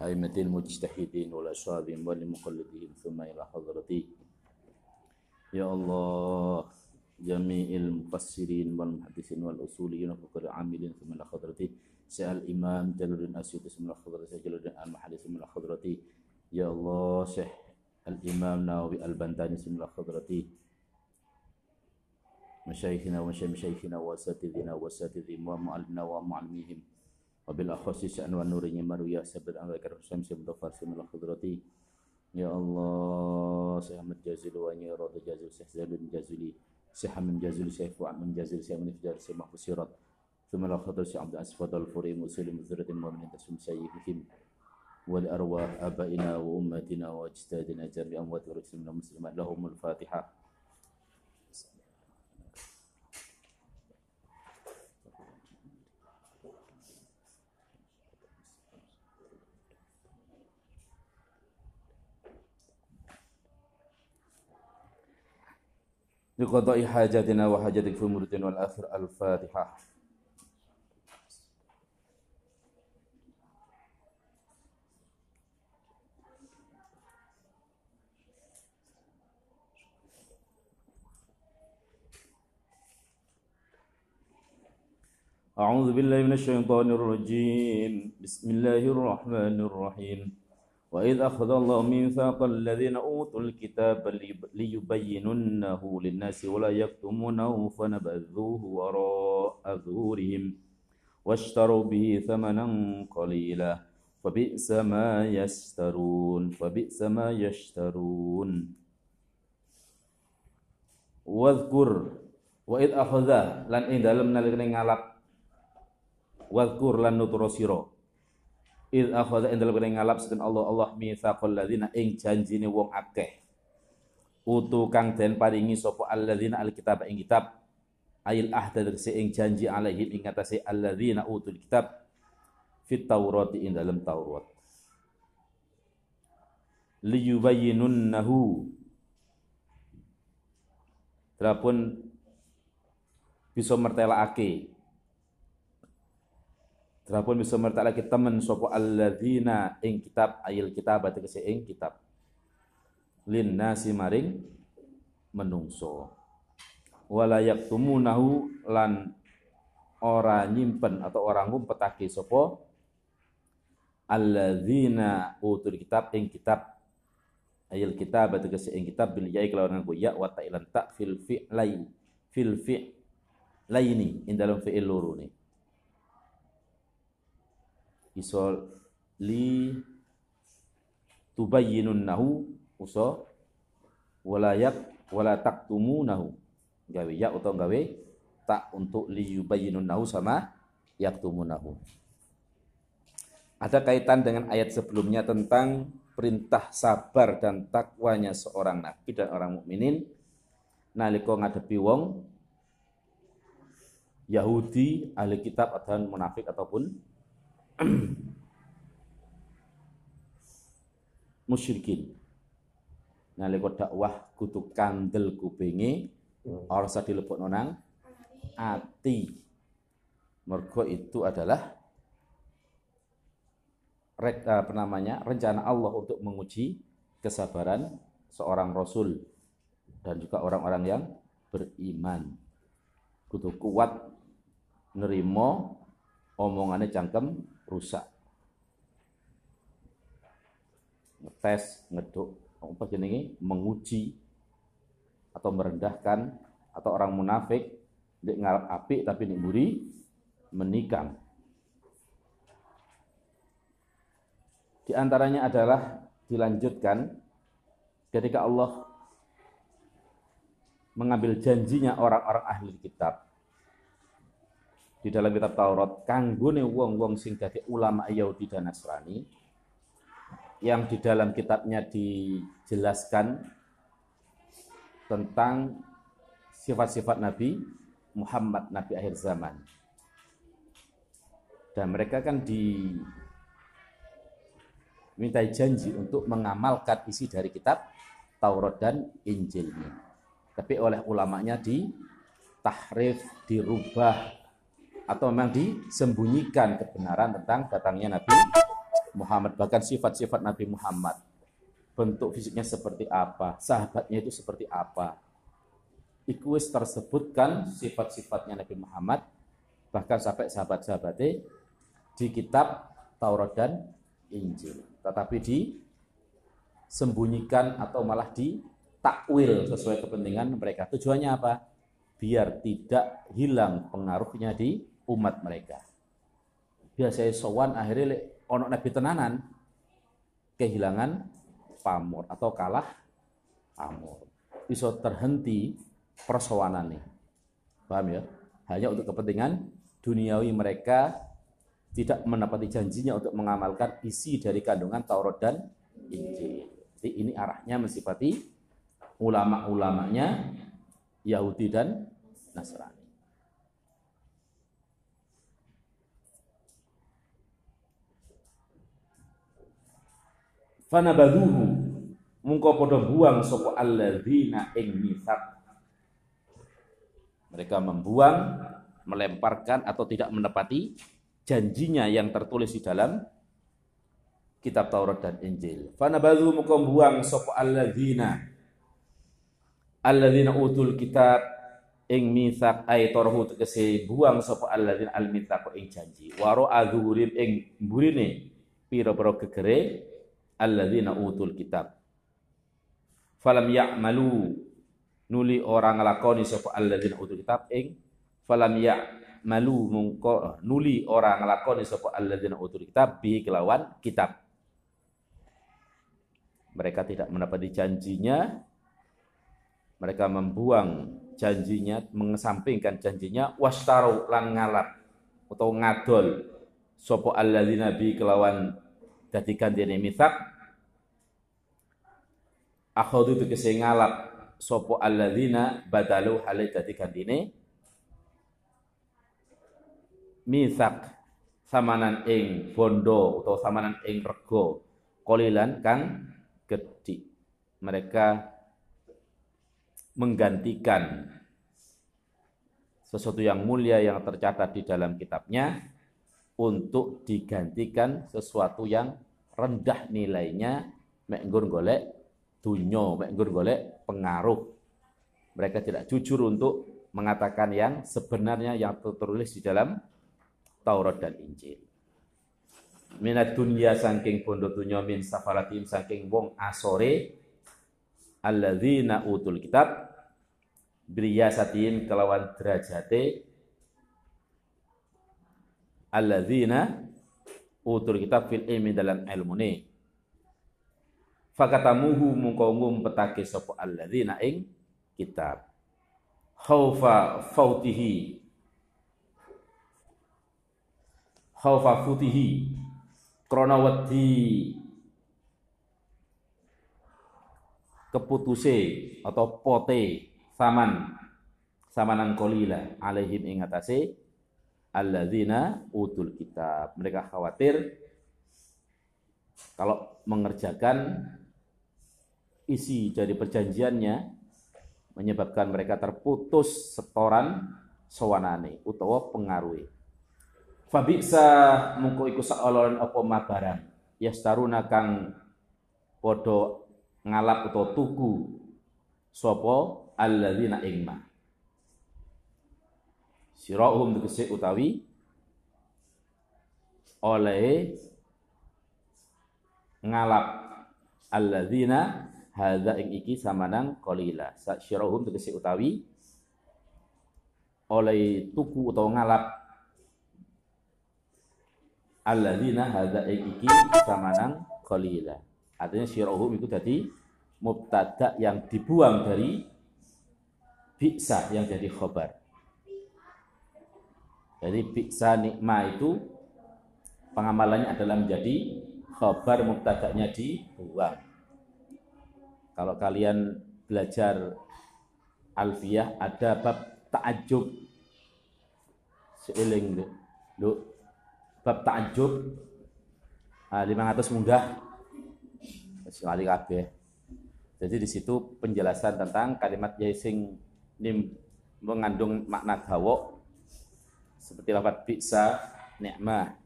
أئمة المجتهدين والأشرار والمقلدين ثم إلى حضرتي. يا الله جميع المفسرين والمحدثين والأصوليين وفقر العاملين ثم إلى حضرتي. سأل الإمام جلال الدين أسيوطي ثم إلى حضرتي جلال الدين المحلي ثم إلى حضرتي. يا الله شيخ الإمام ناوي البنداني ثم إلى حضرتي. مشايخنا ومشايخ مشايخنا وأساتذنا وأساتذهم ومعلمنا ومعلميهم. وبالأخص شأن ونورnya maruya sabir an zakar Husain Syekh Mustafa Simul Khudrati Ya Allah Syekh Ahmad Jazil wa Nyirad Jazil Syekh Zalun Jazili Syekh Hamid Jazil Syekh Fuad min Jazil Syekh Munif Jar Syekh Mahfuz Sirat ثم لا خضر Syekh Abdul Asfad Al-Furi Muslim Muzrat Mu'minin Tasum Sayyidihim ولأرواح آبائنا وأمتنا وأجدادنا جميع أموات ورسلنا المسلمات لهم الفاتحة لقضاء حاجاتنا وحاجاتك في المرد والآخر الفاتحة. أعوذ بالله من الشيطان الرجيم. بسم الله الرحمن الرحيم. وإذ أخذ الله ميثاق الذين أوتوا الكتاب ليبيننه للناس ولا يكتمونه فنبذوه وراء ظهورهم واشتروا به ثمنا قليلا فبئس ما يشترون فبئس ما يشترون. واذكر وإذ أخذ لن إن dalam nalikane ngalap واذكر lan nuturo Id akhadha ing dalem ngalap seken Allah Allah mitsaqal ladzina ing janjine wong akeh. Utu kang den paringi sapa alladzina alkitab ing kitab. Ail ahda tegese ing janji alaihim ing atase alladzina utul kitab fit Taurati ing dalem Taurat. Liyubayyinunnahu Terapun bisa mertelakake Terapun bisa mertak lagi temen sopo alladzina ing kitab ayil kitab kese ing kitab. Lin nasi maring menungso. Wala yaktumunahu lan ora nyimpen atau orang ngumpetake sopo alladzina utul kitab ing kitab ayil kitab kese ing kitab bil yai kelawan nganggo ya wa ta'ilan ta fil fi'lai fil fi'laini ing dalam fi'il loro nih iso li tubayyinunnahu uso walayak wala taktumunahu gawe ya atau gawe tak untuk li yubayyinunnahu sama yaktumunahu ada kaitan dengan ayat sebelumnya tentang perintah sabar dan takwanya seorang nabi dan orang mukminin. Nalika ngadepi wong Yahudi, ahli kitab atau munafik ataupun musyrikin. Nalika dakwah kudu kandel kupinge ora usah dilebokno nang ati. Mergo itu adalah apa namanya rencana Allah untuk menguji kesabaran seorang rasul dan juga orang-orang yang beriman. Kudu kuat nerimo omongannya cangkem rusak. Ngetes ngeduk. Apa jenenge? Menguji atau merendahkan atau orang munafik di ngarap api tapi di buri menikam. Di antaranya adalah dilanjutkan ketika Allah mengambil janjinya orang-orang ahli kitab di dalam kitab Taurat kanggone wong-wong sing dadi ulama Yahudi dan Nasrani yang di dalam kitabnya dijelaskan tentang sifat-sifat Nabi Muhammad Nabi akhir zaman. Dan mereka kan di minta janji untuk mengamalkan isi dari kitab Taurat dan Injilnya. Tapi oleh ulamanya di tahrif, dirubah, atau memang disembunyikan kebenaran tentang datangnya Nabi Muhammad bahkan sifat-sifat Nabi Muhammad. Bentuk fisiknya seperti apa, sahabatnya itu seperti apa. Iku tersebutkan sifat-sifatnya Nabi Muhammad, bahkan sampai sahabat-sahabatnya di kitab Taurat dan Injil. Tetapi disembunyikan atau malah ditakwil sesuai kepentingan mereka. Tujuannya apa? Biar tidak hilang pengaruhnya di umat mereka. Biasanya sowan akhirnya onok nabi tenanan kehilangan pamor atau kalah pamor. Bisa terhenti persoalan nih. Paham ya? Hanya untuk kepentingan duniawi mereka tidak menepati janjinya untuk mengamalkan isi dari kandungan Taurat dan Injil. Jadi ini arahnya mensifati ulama-ulamanya Yahudi dan Nasrani. Fanabaduhu mungko padha buang sapa alladzina ing mitsaq. Mereka membuang, melemparkan atau tidak menepati janjinya yang tertulis di dalam kitab Taurat dan Injil. Fanabadhu mukom buang sapa alladzina alladzina utul kitab ing mithaq ay torhu tegese buang sapa alladzina al mithaq ing janji. Waro adzuhurim ing burine pira-pira gegere alladzina utul kitab. Falam ya'malu nuli orang nglakoni sapa alladzina utul kitab ing falam ya' malu mungko nuli orang nglakoni sapa alladzina utul kitab bi kelawan kitab. Mereka tidak menepati janjinya, mereka membuang janjinya, mengesampingkan janjinya, wastaru lan ngalap atau ngadol sapa alladzina bi kelawan dadi gandene mithaq akhadhu tegese ngalap. Sapa alladzina badalu hale dadi gandene misak samanan ing bondo atau samanan ing rego. Kolilan kang gede mereka menggantikan sesuatu yang mulia yang tercatat di dalam kitabnya untuk digantikan sesuatu yang rendah nilainya. Mek golek dunyo mek golek pengaruh mereka tidak jujur untuk mengatakan yang sebenarnya yang tertulis di dalam Taurat dan Injil. Minat dunia saking bondo dunya min safaratim saking wong asore alladzina utul kitab briyasatin kelawan derajate alladzina utul kitab fil ilmi dalam ilmune fakatamuhu mungko ngumpetake sapa alladzina ing kitab. Khaufa fautihi. Khaufa futihi. Krana wedi. Keputuse atau pote saman. Samanan kolila alaihim ing atase alladzina utul kitab. Mereka khawatir kalau mengerjakan isi dari perjanjiannya menyebabkan mereka terputus setoran sawanane utawa pengaruhi Fabiksa mungko iku saolon apa ma barang. Yastaruna kang padha ngalap utawa tuku sapa alladzina ingma. Sirahum tegese utawi oleh ngalap alladzina hadza ing iki samanang qalila. Sirahum tegese utawi oleh tuku utawa ngalap alladzina hadza iki samanan qalila. Artinya syirahum itu tadi mubtada yang dibuang dari bisa yang jadi khobar. Jadi bisa nikma itu pengamalannya adalah menjadi khobar mubtada'nya dibuang. Kalau kalian belajar alfiyah ada bab ta'ajub. Seiling lu bab takjub uh, 500 munggah. Sekali kabeh. Jadi di situ penjelasan tentang kalimat yaising nim mengandung makna gawo seperti lafaz bisa nikmah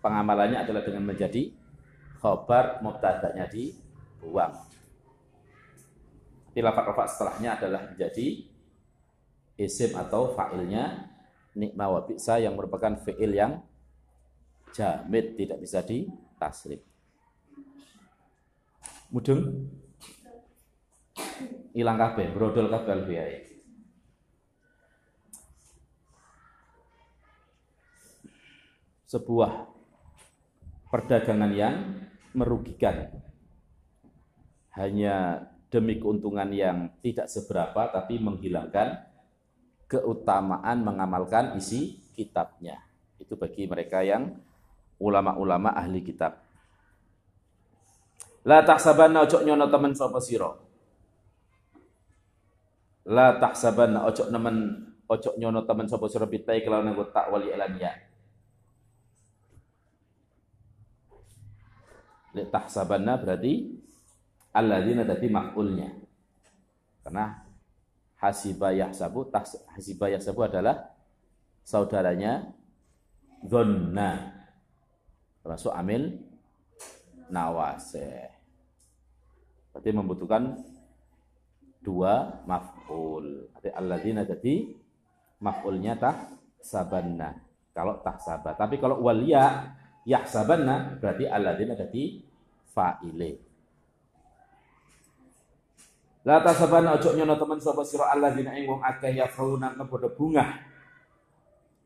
pengamalannya adalah dengan menjadi khobar mubtada'nya dibuang. Tapi lafaz-lafaz setelahnya adalah menjadi isim atau fa'ilnya nikma wa bi'sa yang merupakan fi'il yang jamid tidak bisa ditasrif. Mudeng ilang kabeh, brodol kabeh alfiyae. Sebuah perdagangan yang merugikan hanya demi keuntungan yang tidak seberapa tapi menghilangkan keutamaan mengamalkan isi kitabnya. Itu bagi mereka yang ulama-ulama ahli kitab. La tahsabanna ojo nyono temen sapa sira. La tahsabanna ojo nemen ojo nyono temen sapa sira bitai kelawan nggo tak wali alania. La tahsabanna berarti alladzina tadi maf'ulnya. Karena hasiba yahsabu hasiba yahsabu adalah saudaranya dhanna termasuk amil nawaseh. Berarti membutuhkan dua maf'ul. Berarti alladzina jadi maf'ulnya tah sabanna. Kalau tak sabar. Tapi kalau walia yahsabanna berarti alladzina jadi fa'ile. La tasabana ojo nyono teman sapa sira alladzina ing wong akeh yafrahuna kepada bunga.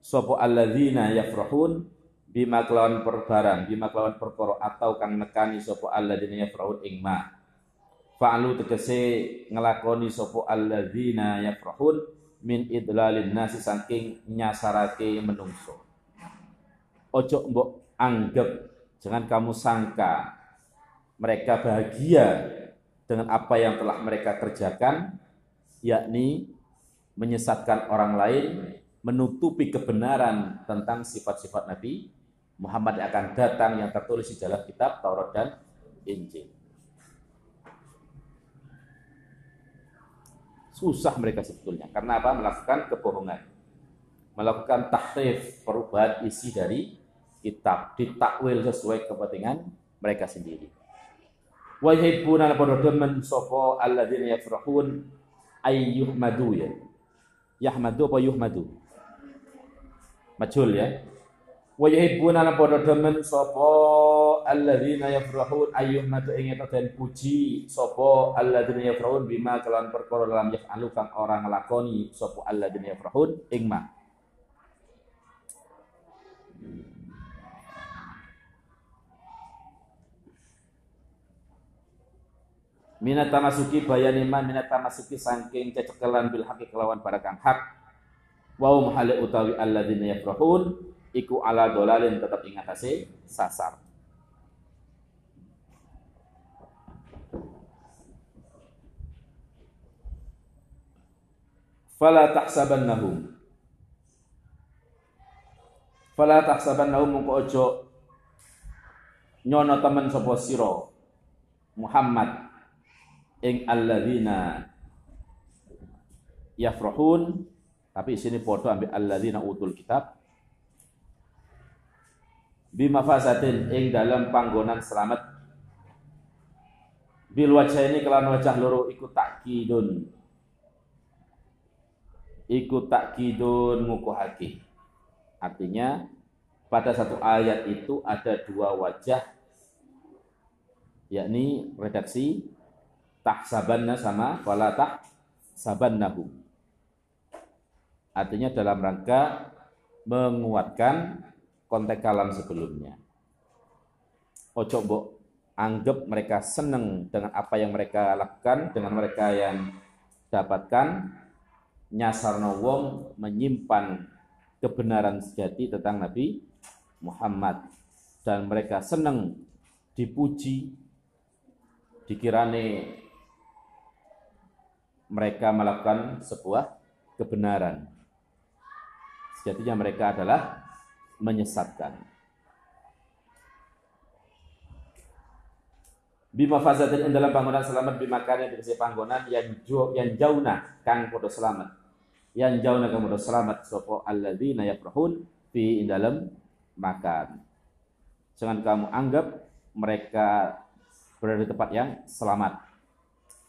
Sapa alladzina yafrahun bima kelawan perbarang, bima kelawan perkara atau kang nekani sapa alladzina yafrahun ing ma. Fa'alu tegese ngelakoni sapa alladzina yafrahun min idlalin nasi saking nyasarake menungso. Ojo mbok anggap, jangan kamu sangka mereka bahagia dengan apa yang telah mereka kerjakan, yakni menyesatkan orang lain, menutupi kebenaran tentang sifat-sifat Nabi Muhammad yang akan datang yang tertulis di dalam kitab Taurat dan Injil. Susah mereka sebetulnya. Karena apa? Melakukan kebohongan. Melakukan tahrif, perubahan isi dari kitab. Ditakwil sesuai kepentingan mereka sendiri. Wa yuhibbuna la padha demen sapa alladzina yafrahun ayyuhmadu ya. Yahmadu apa yuhmadu? Majul ya wa yuhibbuna lan padha demen sapa alladzina yafrahun ayyuhma ing den puji sapa alladzina yafrahun bima kelawan perkara dalam yafalu kang ora nglakoni sapa alladzina yafrahun ing ma Minat tamasuki bayani man minat tamasuki saking cecekelan bil haqi kelawan kang hak. Wa hum utawi alladzina yafrahun iku ala dolalin tetap ingat hasil sasar. Fala tahsabannahum Fala tahsabannahum mungko ojo nyono temen sapa sira? Muhammad ing alladzina yafrahun tapi sini padha ambil alladzina utul kitab. Bimafasatin ing dalam panggonan selamat. Bil wajah ini kelan wajah loro ikut takkidun. Ikut takkidun ngukuhaki artinya pada satu ayat itu ada dua wajah yakni redaksi tahsabanna sama wala tahsabannahu artinya dalam rangka menguatkan konteks kalam sebelumnya. Ojo mbok anggap mereka senang dengan apa yang mereka lakukan, dengan mereka yang dapatkan, nyasar wong menyimpan kebenaran sejati tentang Nabi Muhammad dan mereka senang dipuji dikirane mereka melakukan sebuah kebenaran sejatinya mereka adalah menyesatkan. Bima fazatin dalam bangunan selamat bimakan yang dikasih panggonan yang jauh yang jauh nah kang podo selamat. Yang jauh nah kang podo selamat sopo alladzina yafrahun fi dalam makan. jangan kamu anggap mereka berada di tempat yang selamat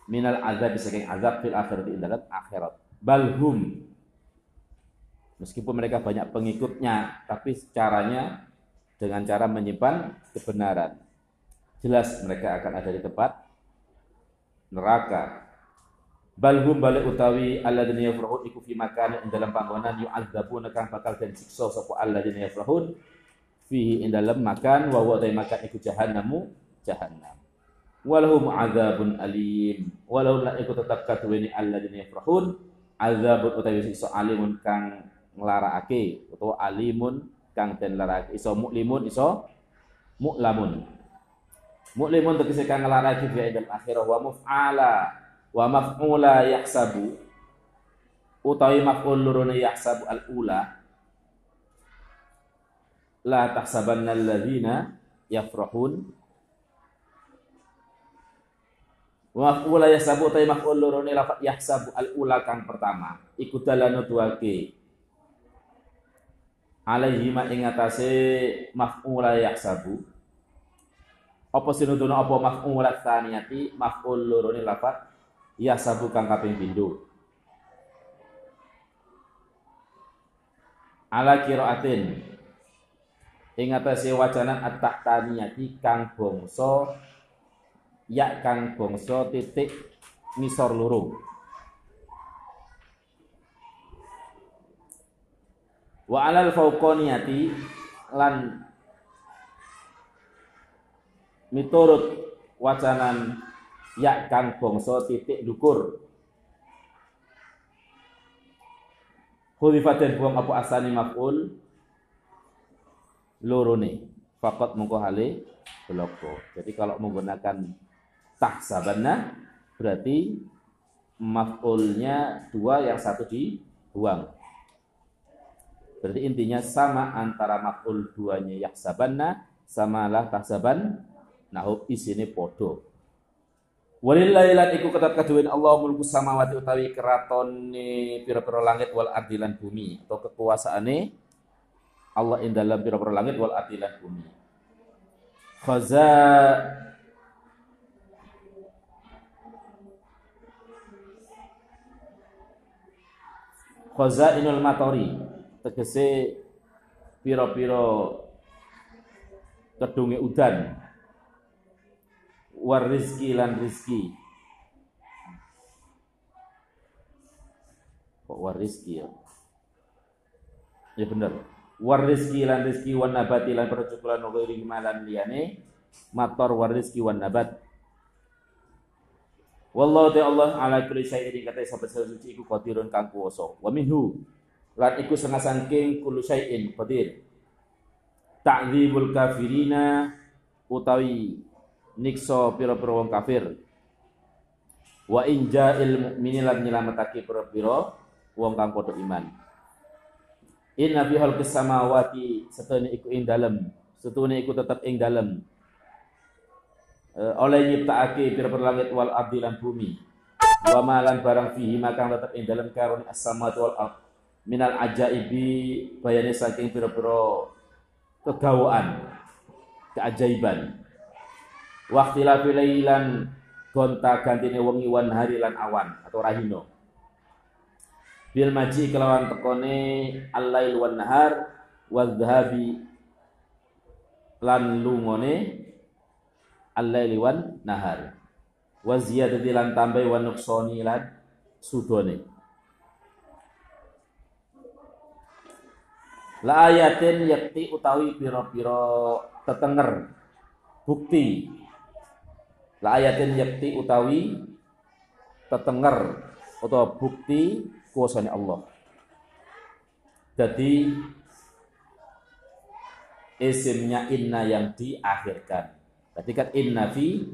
minal azab saking azab fil akhirat di dalam akhirat. Balhum meskipun mereka banyak pengikutnya tapi caranya dengan cara menyimpan kebenaran. Jelas mereka akan ada di tempat neraka. Balhum balik utawi alladzina yafrahun iku fi makan dalam panggonan yu'adzabuna kang bakal den siksa sapa alladzina yafrahun fihi ing dalam makan wa makan iku jahannamu jahannam walahum azabun alim. Walau la iku tetap katuweni alladzina yafrahun. Azabun utawi siksa alimun kang nglarakake utawa alimun kang den larakake iso muklimun iso muklamun. Muklimun tegese kang nglarake fi dalam akhirah wa muf'ala wa maf'ula yahsabu. Utawi maf'ul lurune yahsabu al-ula. La tahsabanna alladhina yafrahun wa maf'ula yahsabu utawi maf'ul lurune lafat yahsabu al-ula kang pertama. Iku dalanu duake. Alaihi ma ing atase maf'ula yahsabu apa sinudono apa maf'ula tsaniyati? Maf'ul lurune lafat kang kaping pindho. Ala qiraatin. Ing wajanan at-tahtaniyati kang bangsa ya kang bangsa titik misor loro. Wa alal fauqaniyati lan miturut wacanan ya kang bangsa titik dukur. Hudifat dan buang apa asani maf'ul? Lorone fakot mungko hale bloko. Jadi kalau menggunakan tahsabanna berarti maf'ulnya dua yang satu dibuang. Berarti intinya sama antara maf'ul duanya yahsabanna samalah tahsaban nahu isine podo. Walillahi lan iku ketat kaduwin Allah mulku samawati utawi keratone pira-pira langit wal ardi lan bumi atau kekuasaane Allah ing dalam pira-pira langit wal ardi lan bumi. Khaza Khazainul matori. Tegese pira-pira kedunge udan. War rizki lan rizki. Kok war rizki ya? Ya bener. War rizki lan rizki wan nabati lan percukulan ghairi malan liyane. Mator war rizki wan nabat Wallahu ta Allah ala kulli syai'in kata sahabat suci iku qadirun kang kuwasa. Wa minhu lan iku setengah saking kullu syai'in qadir. Ta'dzibul kafirina utawi nikso pira-pira wong kafir. Wa inja'il mukminin lan nyelametake pira-pira wong kang padha iman. Inna fi khalqis samawati setune iku ing dalem setune iku tetep ing dalem oleh nyiptakake pira-pira langit wal ardi lan bumi. Wa malan barang fihi makang tetep ing dalem karone as-samawati wal ard. Minal ajaibi bayane saking pira-pira kegawaan keajaiban. Waktilafi lailan gonta gantine wengi wan hari lan awan atau rahino. Bil maji kelawan tekone al-lail wan nahar wadhabi lan lungone al-laili wan nahar. Wa ziyadati lan tambahi wan nuksoni lan sudone. La ayatin yakti utawi piro-piro tetenger bukti La ayatin yakti utawi tetenger atau bukti kuasanya Allah. Jadi isimnya inna yang diakhirkan. Tadi kan inna fi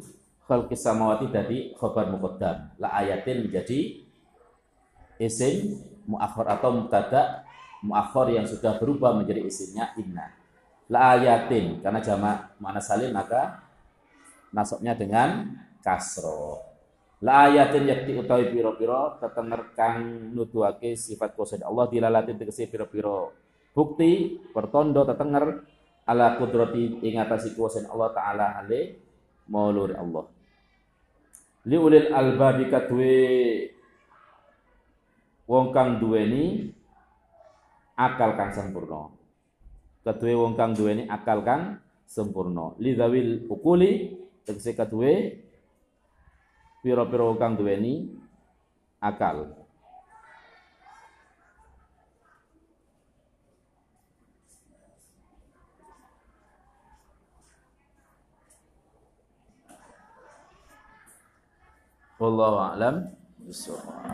khalqis samawati tadi khabar muqaddam. La ayatin menjadi isim muakhir atau mubtada muakhir yang sudah berubah menjadi isimnya inna. La ayatin karena jamak mana salim maka nasabnya dengan kasro. La ayatin yakti utawi piro-piro tetenger kang nuduhake sifat kuasa Allah dilalatin tegese piro-piro bukti pertondo tetenger ala kudrati ing kuasa Allah taala ale maulur Allah. Li ulil albabi kadue wong kang duweni akal kang sempurna. Kadue wong kang duweni akal kang sempurna. Li zawil ukuli tegese kadue pira-pira wong kang duweni akal والله أعلم. بالصواب